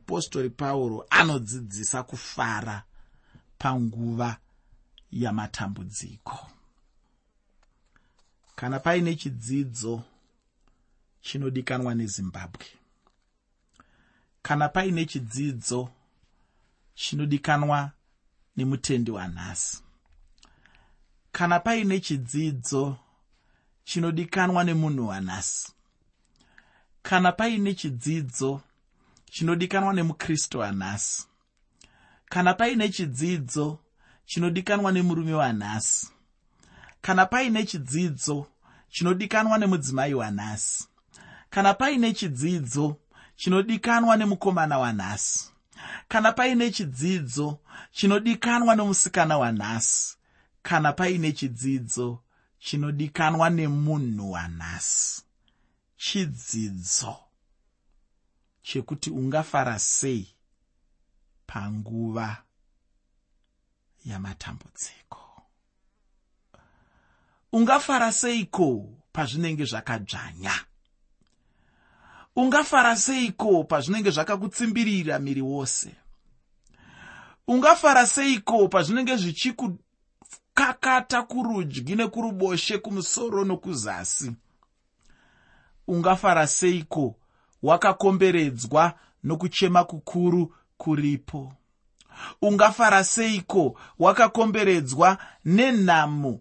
mupostori pauro anodzidzisa kufara panguva yamatambudziko. Kana paine chidzidzo chinodikanwa nezimbabwe kana paine chidzidzo chinodikanwa nemutendi wanhasi kana paine chidzidzo chinodikanwa nemunhu wanhasi kana paine chidzidzo chinodikanwa nemukristu wanhasi. Kana paine chidzidzo chinodikanwa nemurume wanhasi. Kana paine chidzidzo chinodikanwa nemudzimai wanhasi. Kana paine chidzidzo chinodikanwa nemukomana wanhasi. Kana paine chidzidzo chinodikanwa nomusikana wanhasi. Kana paine chidzidzo chinodikanwa nemunhu wanhasi. Chidzidzo chekuti ungafara sei panguva yamatambudziko. Ungafara seiko pazvinenge zvakadzvanya? Ungafara seiko pazvinenge zvakakutsimbirira miri wose? Ungafara seiko pazvinenge zvichikukakata kurudyi nekuruboshe kumusoro nokuzasi? Ungafara seiko wakakomberedzwa nokuchema kukuru kuripo. Ungafara seiko? Wakakomberedzwa nenhamo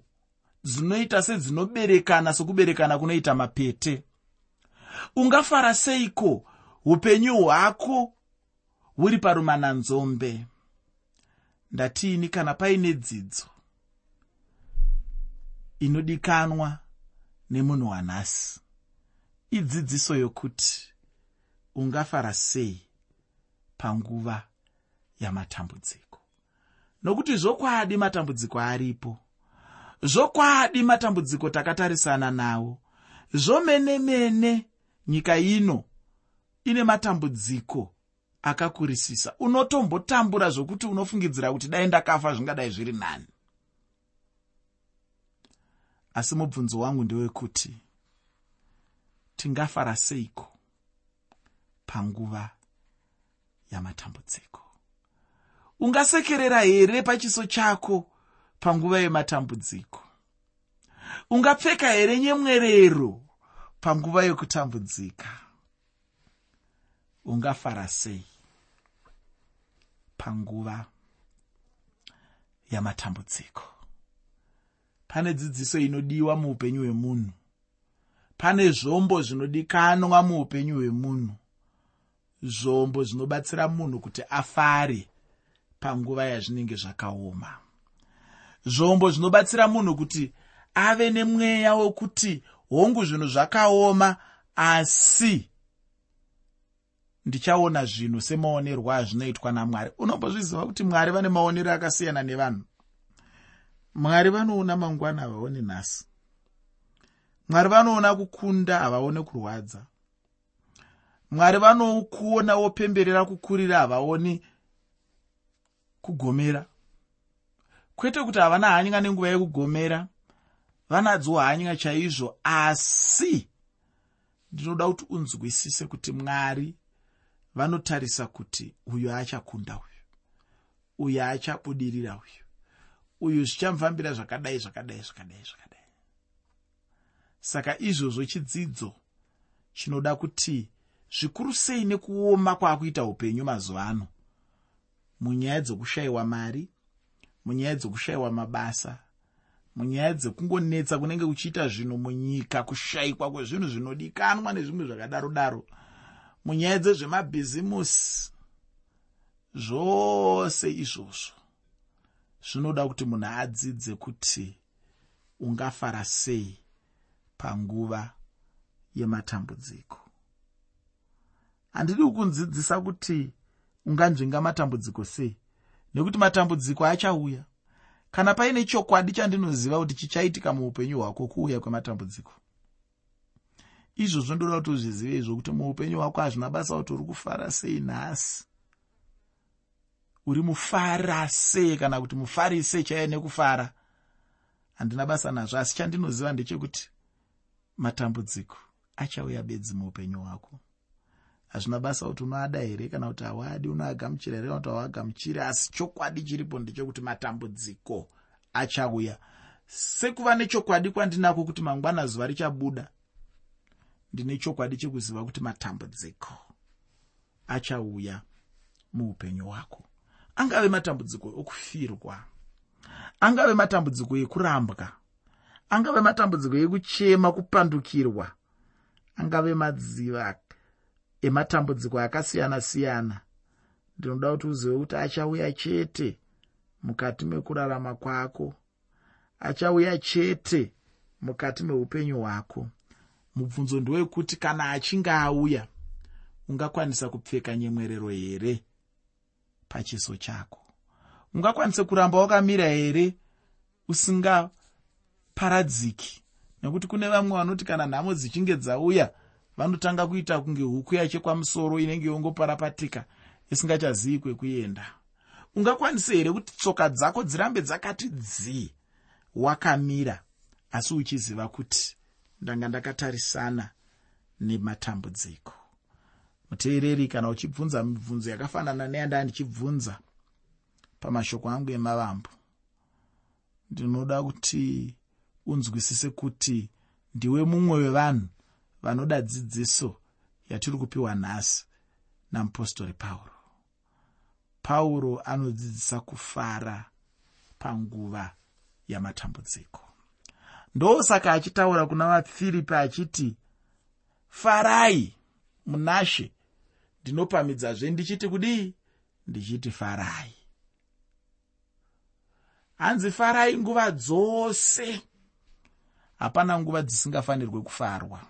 dzinoita sedzinoberekana sokuberekana kunoita mapete. Ungafara seiko? Upenyu hwako huri parumananzombe. Ndatiini kana paine dzidzo? Inodikanwa nemunhu wanhasi. Idzidziso yokuti ungafara sei panguva yamatambudziko? Nokuti zvokwadi matambudziko aripo. Zvokwadi matambudziko takatarisana nawo. Zvomene mene nyika ino ine matambudziko akakurisisa. Unotombotambura zvokuti unofungidzira kuti dai ndakafa zvingadai zviri nani. Asi mubvunzo wangu ndewekuti tingafara seiko panguva yamatambudziko. Ungasekerera here pachiso chako panguva yematambudziko? Ungapfeka here nyemwerero panguva yokutambudzika? Ungafara sei panguva yamatambudziko? Pane dzidziso inodiwa muupenyu hwemunhu. Pane zvombo zvinodikanwa muupenyu hwemunhu zvombo zvinobatsira munhu kuti afare panguva yazvinenge zvakaoma. Zvombo zvinobatsira munhu kuti ave nemweya wokuti hongu zvinhu zvakaoma asi ndichaona zvinhu semaonerwo azvinoitwa namwari. Unombozviziva kuti mwari vane maonero akasiyana nevanhu? Mwari vanoona mangwana havaoni nhasi. Mwari vanoona kukunda havaone kurwadza mwari vanokuona wopemberera kukurira havaoni kugomera. Kwete kuti havana hanya nenguva yekugomera. Vanadzo hanya chaizvo asi ndinoda kuti unzwisise kuti mwari vanotarisa kuti uyo achakunda uyu uyo achabudirira uyu uyu zvichamufambira zvakadai zvakadai zvakadai zvakadai. Saka izvozvo chidzidzo chinoda kuti zvikuru sei nekuoma kwaakuita upenyu mazuva ano? Munyaya dzokushayiwa mari munyaya dzokushayiwa mabasa munyaya dzekungonetsa kunenge kuchiita zvinhu munyika kushayikwa kwezvinhu zvinodikanwa nezvimwe zvakadaro daro munyaya dzezvemabhizimusi. Zvose izvozvo zvinoda kuti munhu adzidze kuti ungafara sei panguva yematambudziko handidi kukunzidzisa kuti unganzvinga matambudziko sei. Nekuti matambudziko achauya. Kana paine chokwadi chandinoziva kuti chichaitika muupenyu hwako kuuya kwematambudziko. Izvozvo ndoda kuti uzvizive izvo kuti muupenyu hwako hazvina basa kuti uri kufara sei nhasi. Uri mufara sei kana kuti mufari sei chaiye nekufara handina basa nazvo asi chandinoziva ndechekuti matambudziko achauya bedzi muupenyu hwako hazvina basa kuti unoada here kana kuti hawadi unoagamuchira here kana kuti hawagamuchiri asi chokwadi chiripo ndechekuti matambudziko achauya. Sekuva nechokwadi kwandinako kuti mangwana zuva richabuda ndine chokwadi chekuziva kuti matambudziko achauya muupenyu hwako. Angave matambudziko okufirwa angave matambudziko ekurambwa angave matambudziko ekuchema kupandukirwa angave madziva ematambudziko akasiyana-siyana. Ndinoda kuti uzive kuti achauya chete mukati mekurarama kwako. Achauya chete mukati meupenyu hwako. Mubvunzo ndowekuti kana achinge auya ungakwanisa kupfeka nyemwerero here pachiso chako? Ungakwanise kuramba wakamira here usingaparadziki? Nekuti kune vamwe vanoti kana nhamo dzichinge dzauya vanotanga kuita kunge huku yachekwamusoro inenge yongoparapatika isingachazivi kwekuenda ungakwanise here kuti tsoka dzako dzirambe dzakati dzii? Wakamira asi uchiziva kuti ndanga ndakatarisana nematambudziko. Muteereri kana uchibvunza mibvunzo yakafanana neyandaa ndichibvunza pamashoko angu emavambo ndinoda kuti unzwisise kuti ndiwe mumwe wevanhu vanoda dzidziso yatiri kupiwa nhasi namupostori pauro. Pauro anodzidzisa kufara panguva yamatambudziko. Ndosaka achitaura kuna vafiripi achiti farai munashe ndinopamidzazve ndichiti kudii ndichiti farai. Hanzi farai nguva dzose hapana nguva dzisingafanirwe kufarwa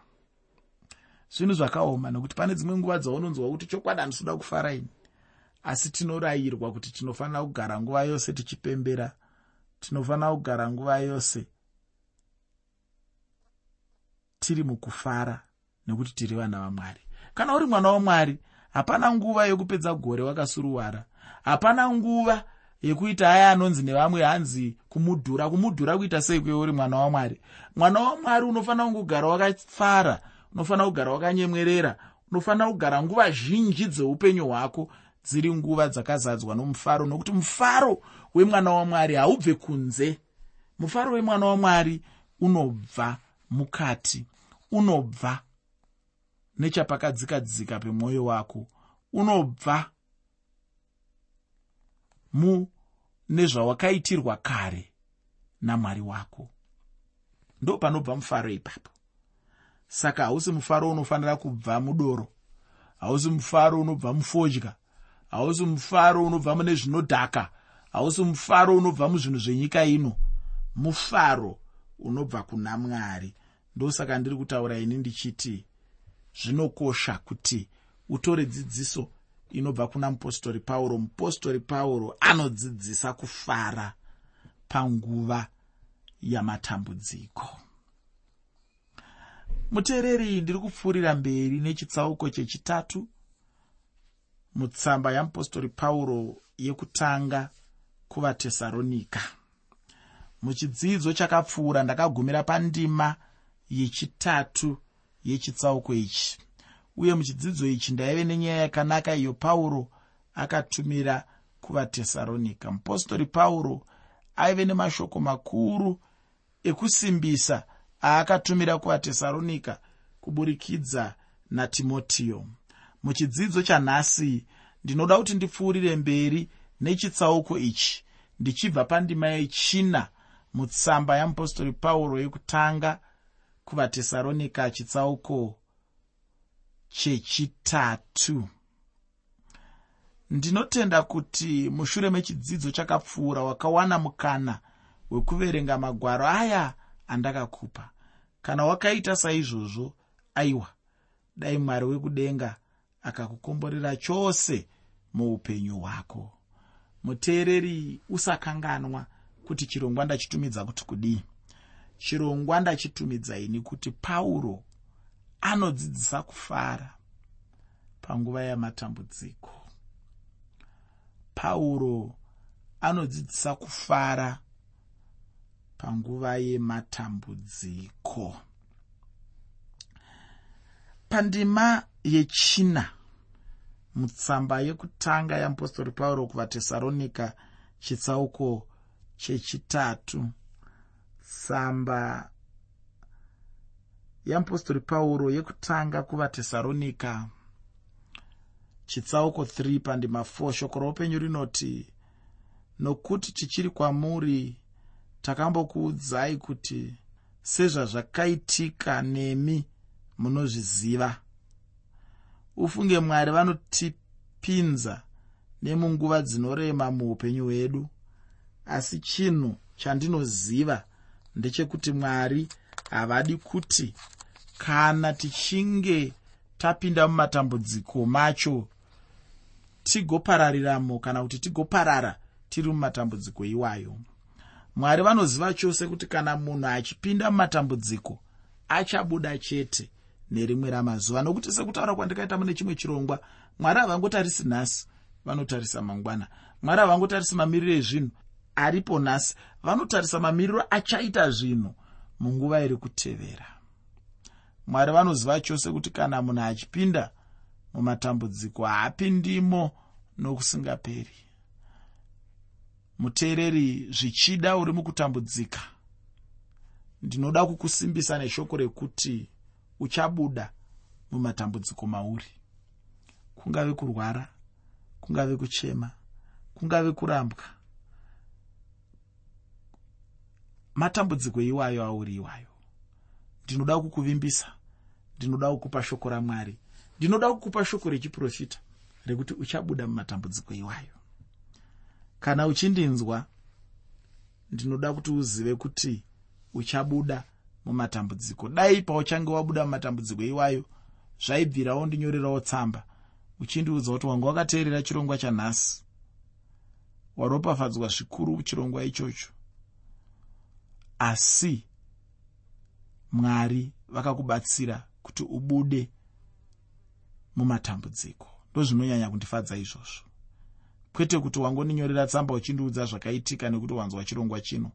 zvinhu zvakaoma nekuti pane dzimwe nguva dzaunonzwa kuti chokwadi handisuda kufaraini asi tinorayirwa kuti tinofanira kugara nguva yose tichipembera tinofanira kugara nguva yose tiri mukufara nekuti tiri vana vamwari. Kana uri mwana wamwari hapana nguva yekupedza gore wakasuruwara. Hapana nguva yekuita aya anonzi nevamwe hanzi kumudhura kumudhura kuita sei kuye uri mwana wamwari. Mwana wamwari unofanira kungogara wakafara unofanira kugara wakanyemwerera unofanira kugara nguva zhinji dzeupenyu hwako dziri nguva dzakazadzwa nomufaro nokuti mufaro wemwana wamwari haubve kunze. Mufaro wemwana wamwari unobva mukati unobva nechapakadzikadzika pemwoyo wako unobva mune zvawakaitirwa kare namwari wako. Ndo panobva mufaro ipapo saka hausi mufaro unofanira kubva mudoro. Hausi mufaro unobva mufodya. Hausi mufaro unobva mune zvinodhaka. Hausi mufaro unobva muzvinhu zvenyika ino. Mufaro unobva kuna mwari. Ndosaka ndiri kutaura ini ndichiti zvinokosha kuti utore dzidziso inobva kuna mupostori pauro. Mupostori pauro anodzidzisa kufara panguva yamatambudziko muteereri ndiri kupfuurira mberi nechitsauko chechitatu. Mutsamba yamupostori pauro yekutanga kuvatesaronika muchidzidzo chakapfuura ndakagumira pandima yechitatu yechitsauko ichi. Uye muchidzidzo ichi ndaive nenyaya yakanaka iyo pauro akatumira kuvatesaronika mupostori pauro aive nemashoko makuru ekusimbisa aakatumira kuvatesaronika kuburikidza natimotiyo muchidzidzo chanhasi ndinoda kuti ndipfuurire mberi nechitsauko ichi. Ndichibva pandima yechina mutsamba yamupostori pauro yekutanga kuvatesaronika chitsauko chechitatu. Ndinotenda kuti mushure mechidzidzo chakapfuura wakawana mukana wekuverenga magwaro aya andakakupa. Kana wakaita saizvozvo aiwa dai mwari wekudenga akakukomborera chose muupenyu hwako. Muteereri usakanganwa kuti chirongwa ndachitumidza kuti kudii. Chirongwa ndachitumidza ini kuti pauro anodzidzisa kufara panguva yamatambudziko. Pauro anodzidzisa kufara panguva yematambudziko. Pandima yechina mutsamba yekutanga yeapostori pauro kuvatesaronika chitsauko chechitatu. Tsamba yeapostori pauro yekutanga kuvatesaronika chitsauko 3 pandima 4 shoko roupenyu rinoti nokuti tichiri kwamuri takambokuudzai kuti sezvazvakaitika nemi munozviziva. Ufunge mwari vanotipinza nemunguva dzinorema muupenyu hwedu asi chinhu chandinoziva ndechekuti mwari havadi kuti kana tichinge tapinda mumatambudziko macho tigoparariramo kana kuti tigoparara tiri mumatambudziko iwayo mwari vanoziva chose kuti kana munhu achipinda mumatambudziko achabuda chete nerimwe ramazuva. Nokuti sekutaura kwandikaita mune chimwe chirongwa mwari havangotarisi nhasi vanotarisa mangwana. Mwari havangotarisi mamiriro ezvinhu aripo nhasi. Vanotarisa mamiriro achaita zvinhu munguva iri kutevera. Mwari vanoziva chose kuti kana munhu achipinda mumatambudziko haapindimo nokusingaperi muteereri zvichida uri mukutambudzika ndinoda kukusimbisa neshoko rekuti uchabuda mumatambudziko mauri. Kungave kurwara kungave kuchema kungave kurambwa. Matambudziko iwayo auri iwayo. Ndinoda kukuvimbisa ndinoda kukupa shoko ramwari ndinoda kukupa shoko rechiprofita rekuti uchabuda mumatambudziko iwayo kana uchindinzwa ndinoda kuti uzive kuti uchabuda mumatambudziko. Dai pauchange wabuda mumatambudziko iwayo zvaibvirawo ndinyorerawo tsamba. Uchindiudza kuti wanga wakateerera chirongwa chanhasi. Waropafadzwa zvikuru chirongwa ichocho. Asi mwari vakakubatsira kuti ubude mumatambudziko. Ndozvinonyanya kundifadza izvozvo kwete kuti wangoninyorera tsamba uchindiudza zvakaitika nekuti wanzwa chirongwa chino.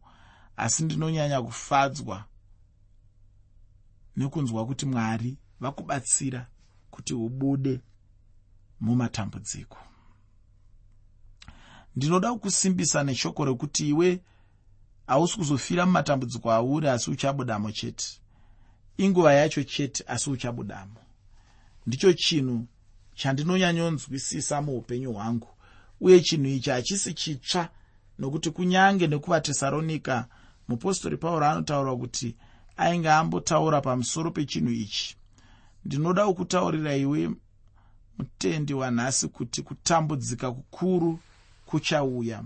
Asi ndinonyanya kufadzwa nekunzwa kuti mwari vakubatsira kuti ubude mumatambudziko. Ndinoda kukusimbisa neshoko rekuti iwe hausi kuzofira mumatambudziko auri asi uchabudamo chete. Inguva yacho chete asi uchabudamo. Ndicho chinhu chandinonyanyonzwisisa muupenyu hwangu uye chinhu ichi hachisi chitsva nokuti kunyange nekuvatesaronika mupostori pauro anotaura kuti ainge ambotaura pamusoro pechinhu ichi. Ndinoda kukutaurira iwe mutendi wanhasi kuti kutambudzika kukuru kuchauya.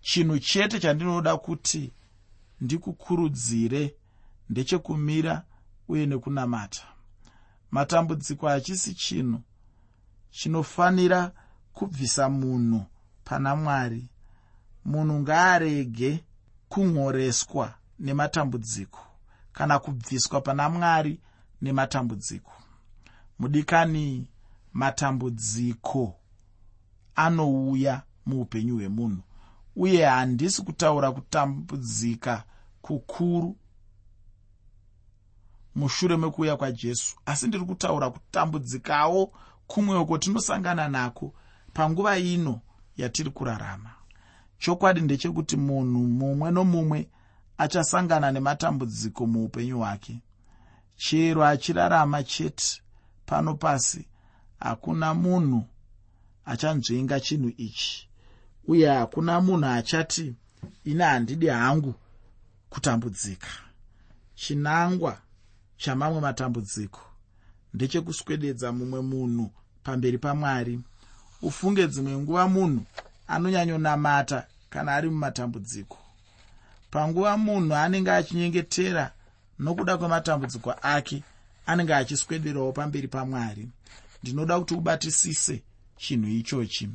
Chinhu chete chandinoda kuti ndikukurudzire ndechekumira uye nekunamata. Matambudziko hachisi chinhu chinofanira kubvisa munhu pana mwari. Munhu ngaarege kunhoreswa nematambudziko kana kubviswa pana mwari nematambudziko. Mudikani matambudziko anouya muupenyu hwemunhu uye handisi kutaura kutambudzika kukuru mushure mekuuya kwajesu asi ndiri kutaura kutambudzikawo kumweko tinosangana nako panguva ino yatiri kurarama. Chokwadi ndechekuti munhu mumwe nomumwe achasangana nematambudziko muupenyu hwake. Chero achirarama chete. Pano pasi hakuna munhu achanzvenga chinhu ichi. Uye hakuna munhu achati ine handidi hangu kutambudzika. Chinangwa chamamwe matambudziko. Ndechekuswededza mumwe munhu pamberi pamwari ufunge dzimwe nguva munhu anonyanyonamata kana ari mumatambudziko. Panguva munhu anenge achinyengetera nokuda kwematambudziko ake anenge achiswederawo pamberi pamwari ndinoda kuti ubatisise chinhu ichochi.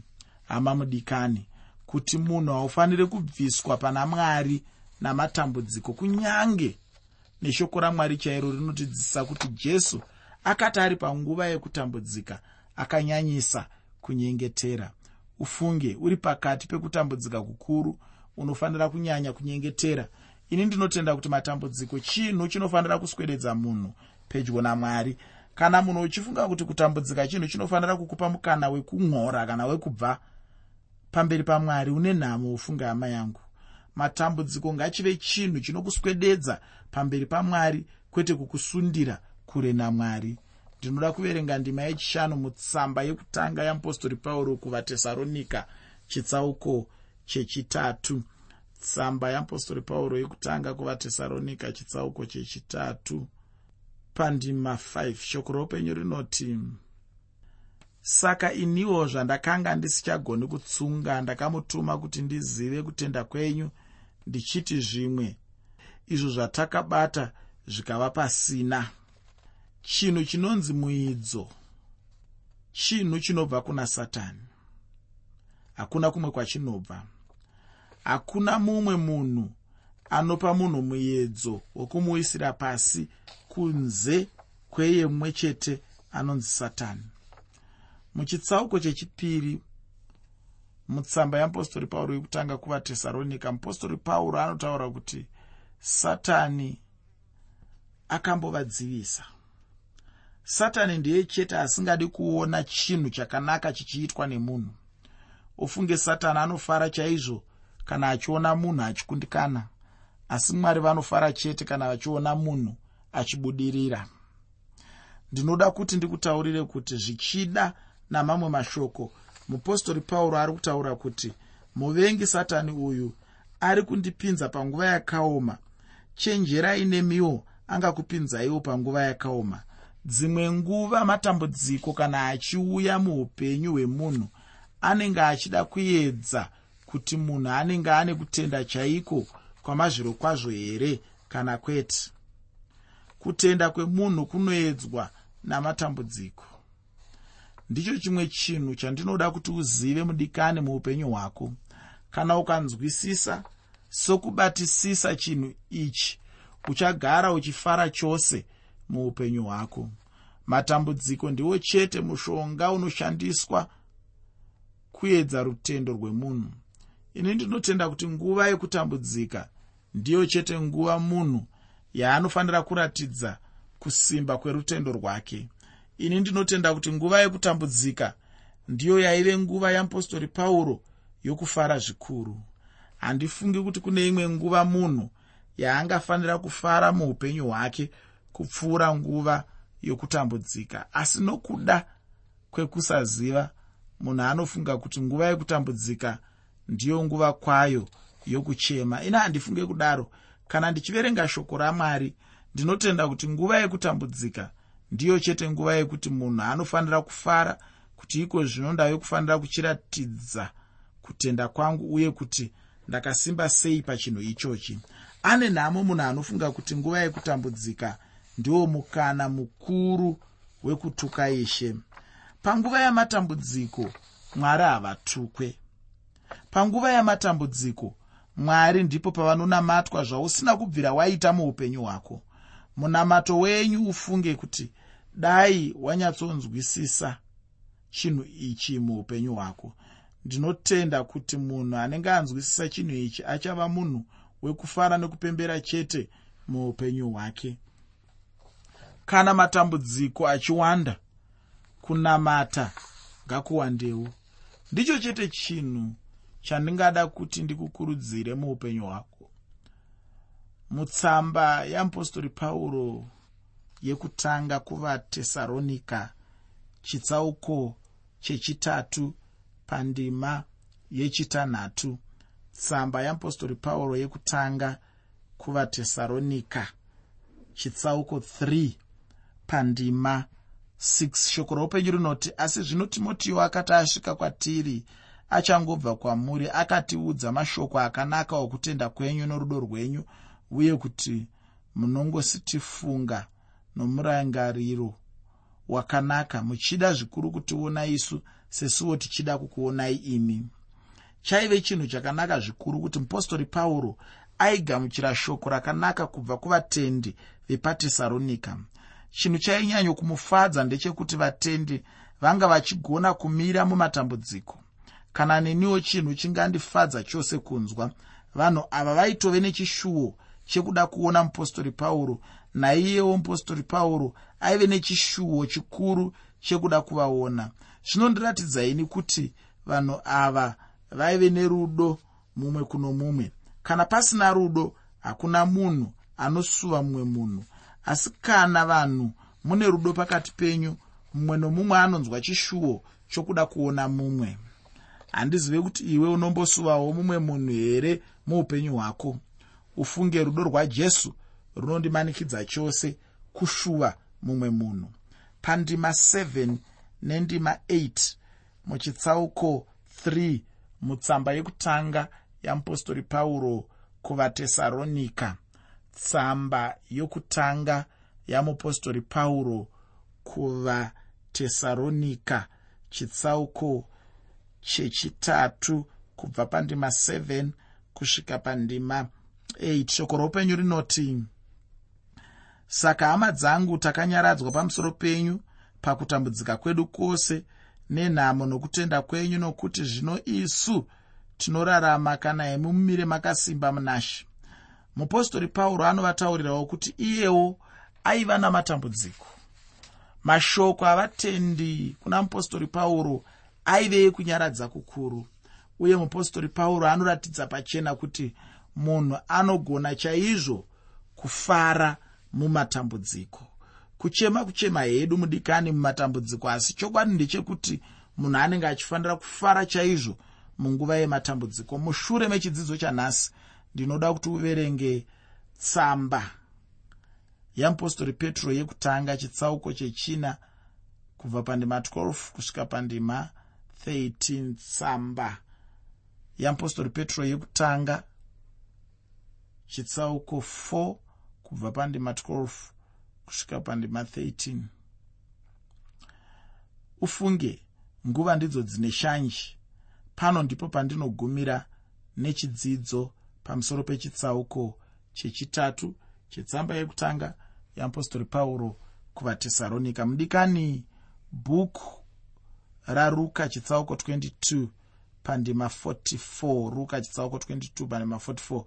Hama mudikani kuti munhu haufaniri kubviswa pana mwari namatambudziko kunyange neshoko ramwari chairo rinotidzidzisa kuti jesu akati ari panguva yekutambudzika akanyanyisa kunyengetera. Ufunge uri pakati pekutambudzika kukuru unofanira kunyanya kunyengetera. Ini ndinotenda kuti matambudziko chinhu chinofanira kuswededza munhu pedyo namwari. Kana munhu uchifunga kuti kutambudzika chinhu chinofanira kukupa mukana wekunhora kana wekubva pamberi pamwari une nhamo ufunga hama yangu matambudziko ngachive chinhu chinokuswededza pamberi pamwari kwete kukusundira kure namwari ndinoda kuverenga ndima yechishanu mutsamba yekutanga yamupostori pauro kuvatesaronika chitsauko chechitatu. Tsamba yamupostori pauro yekutanga kuvatesaronika chitsauko chechitatu. Pandima 5 shoko roupenyu rinoti saka iniwo zvandakanga ndisichagoni kutsunga ndakamutuma kuti ndizive kutenda kwenyu ndichiti zvimwe. Izvo zvatakabata zvikava pasina chinhu chinonzi muidzo chinhu chinobva kuna satani. Hakuna kumwe kwachinobva. Hakuna mumwe munhu anopa munhu muedzo wokumuisira pasi kunze kweye mumwe chete anonzi satani. Muchitsauko chechipiri mutsamba yeapostori pauro yekutanga kuvatesaronika mupostori pauro anotaura kuti satani akambovadzivisa satani ndiye chete asingadi kuona chinhu chakanaka chichiitwa nemunhu. Ufunge satani anofara chaizvo kana achiona munhu achikundikana asi mwari vanofara chete kana vachiona munhu achibudirira. Ndinoda kuti ndikutaurire kuti zvichida namamwe mashoko mupostori pauro ari kutaura kuti muvengi satani uyu ari kundipinza panguva yakaoma. Chenjerai nemiwo angakupinzaiwo panguva yakaoma dzimwe nguva matambudziko kana achiuya muupenyu hwemunhu anenge achida kuedza kuti munhu anenge ane kutenda chaiko kwamazviro kwazvo here kana kwete. Kutenda kwemunhu kunoedzwa namatambudziko. Ndicho chimwe chinhu chandinoda kuti uzive mudikani muupenyu hwako. Kana ukanzwisisa sokubatisisa chinhu ichi uchagara uchifara chose muupenyu hwako. Matambudziko ndiwo chete mushonga unoshandiswa kuedza rutendo rwemunhu. Ini ndinotenda kuti nguva yekutambudzika ndiyo chete nguva munhu yaanofanira kuratidza kusimba kwerutendo rwake. Ini ndinotenda kuti nguva yekutambudzika ndiyo yaive nguva yeapostori pauro yokufara zvikuru. Handifungi kuti kune imwe nguva munhu yaangafanira kufara muupenyu hwake kupfuura nguva yokutambudzika. Asi nokuda kwekusaziva munhu anofunga kuti nguva yekutambudzika ndiyo nguva kwayo yokuchema. Ina handifunge kudaro. Kana ndichiverenga shoko ramwari ndinotenda kuti nguva yekutambudzika ndiyo chete nguva yekuti munhu anofanira kufara kuti iko zvino ndave kufanira kuchiratidza kutenda kwangu uye kuti ndakasimba sei pachinhu ichochi. Ane nhamo munhu anofunga kuti nguva yekutambudzika ndiwo mukana mukuru wekutuka ishe panguva yamatambudziko mwari havatukwe. Panguva yamatambudziko mwari ndipo pavanonamatwa zvausina kubvira waita muupenyu hwako. Munamato wenyu ufunge kuti dai wanyatsonzwisisa chinhu ichi muupenyu hwako. Ndinotenda kuti munhu anenge anzwisisa chinhu ichi achava munhu wekufara nekupembera chete muupenyu hwake kana matambudziko achiwanda kunamata ngakuwandewo. Ndicho chete chinhu chandingada kuti ndikukurudzire muupenyu hwako. Mutsamba yeapostori pauro yekutanga kuvatesaronika chitsauko chechitatu pandima yechitanhatu. Tsamba yeapostori pauro yekutanga kuvatesaronika chitsauko 3 pandima. 6 shoko roupenyu rinoti asi zvino timotiwo akati asvika kwatiri achangobva kwamuri akatiudza mashoko akanaka okutenda kwenyu norudo rwenyu uye kuti munongositifunga nomurangariro wakanaka. Muchida zvikuru kutiona isu sesuwo tichida kukuonai imi. Chaive chinhu chakanaka zvikuru kuti mupostori pauro aigamuchira shoko rakanaka kubva kuvatendi vepatesaronika chinhu chainyanya kumufadza ndechekuti vatendi vanga vachigona kumira mumatambudziko. Kana neniwo chinhu chingandifadza chose kunzwa vanhu ava vaitove nechishuwo chekuda kuona mupostori pauro naiyewo mupostori pauro aive nechishuwo chikuru chekuda kuvaona. Zvinondiratidza ini kuti vanhu ava vaive nerudo mumwe kuno mumwe. Kana pasina rudo hakuna munhu anosuva mumwe munhu asi kana vanhu mune rudo pakati penyu mumwe nomumwe anonzwa chishuwo chokuda kuona mumwe. Handizive kuti iwe unombosuvawo mumwe munhu here muupenyu hwako? Ufunge rudo rwajesu runondimanikidza chose kushuva mumwe munhu. Pandima 7 nendima 8 muchitsauko 3 mutsamba yekutanga yamupostori pauro kuvatesaronika tsamba yokutanga yamupostori pauro kuvatesaronika chitsauko chechitatu kubva pandima 7 kusvika pandima 8 shoko roupenyu rinoti saka hama dzangu takanyaradzwa pamusoro penyu pakutambudzika kwedu kwose nenhamo nokutenda kwenyu nokuti zvino isu tinorarama kana imi mumire makasimba munashe mupostori pauro anovataurirawo kuti iyewo aiva namatambudziko. Mashoko avatendi kuna mupostori pauro aive ekunyaradza kukuru uye mupostori pauro anoratidza pachena kuti munhu anogona chaizvo kufara mumatambudziko. Kuchema kuchema hedu mudikani mumatambudziko asi chokwadi ndechekuti munhu anenge achifanira kufara chaizvo munguva yematambudziko. Mushure mechidzidzo chanhasi ndinoda kuti uverenge tsamba yamupostori petro yekutanga chitsauko chechina kubva pandima 12 kusvika pandima 13 tsamba. Yamupostori petro yekutanga chitsauko 4 kubva pandima 12 kusvika pandima 13 ufunge nguva ndidzo dzine shanji pano ndipo pandinogumira nechidzidzo pamusoro pechitsauko chechitatu chetsamba yekutanga yeapostori pauro kuvatesaronika mudikani bhuku raruka chitsauko 22 pandima 44 ruka chitsauko 22 pandima 44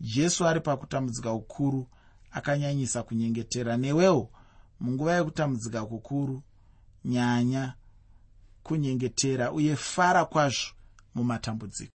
jesu ari pakutambudzika kukuru akanyanyisa kunyengetera. Newewo munguva yekutambudzika kukuru nyanya kunyengetera uye fara kwazvo mumatambudziko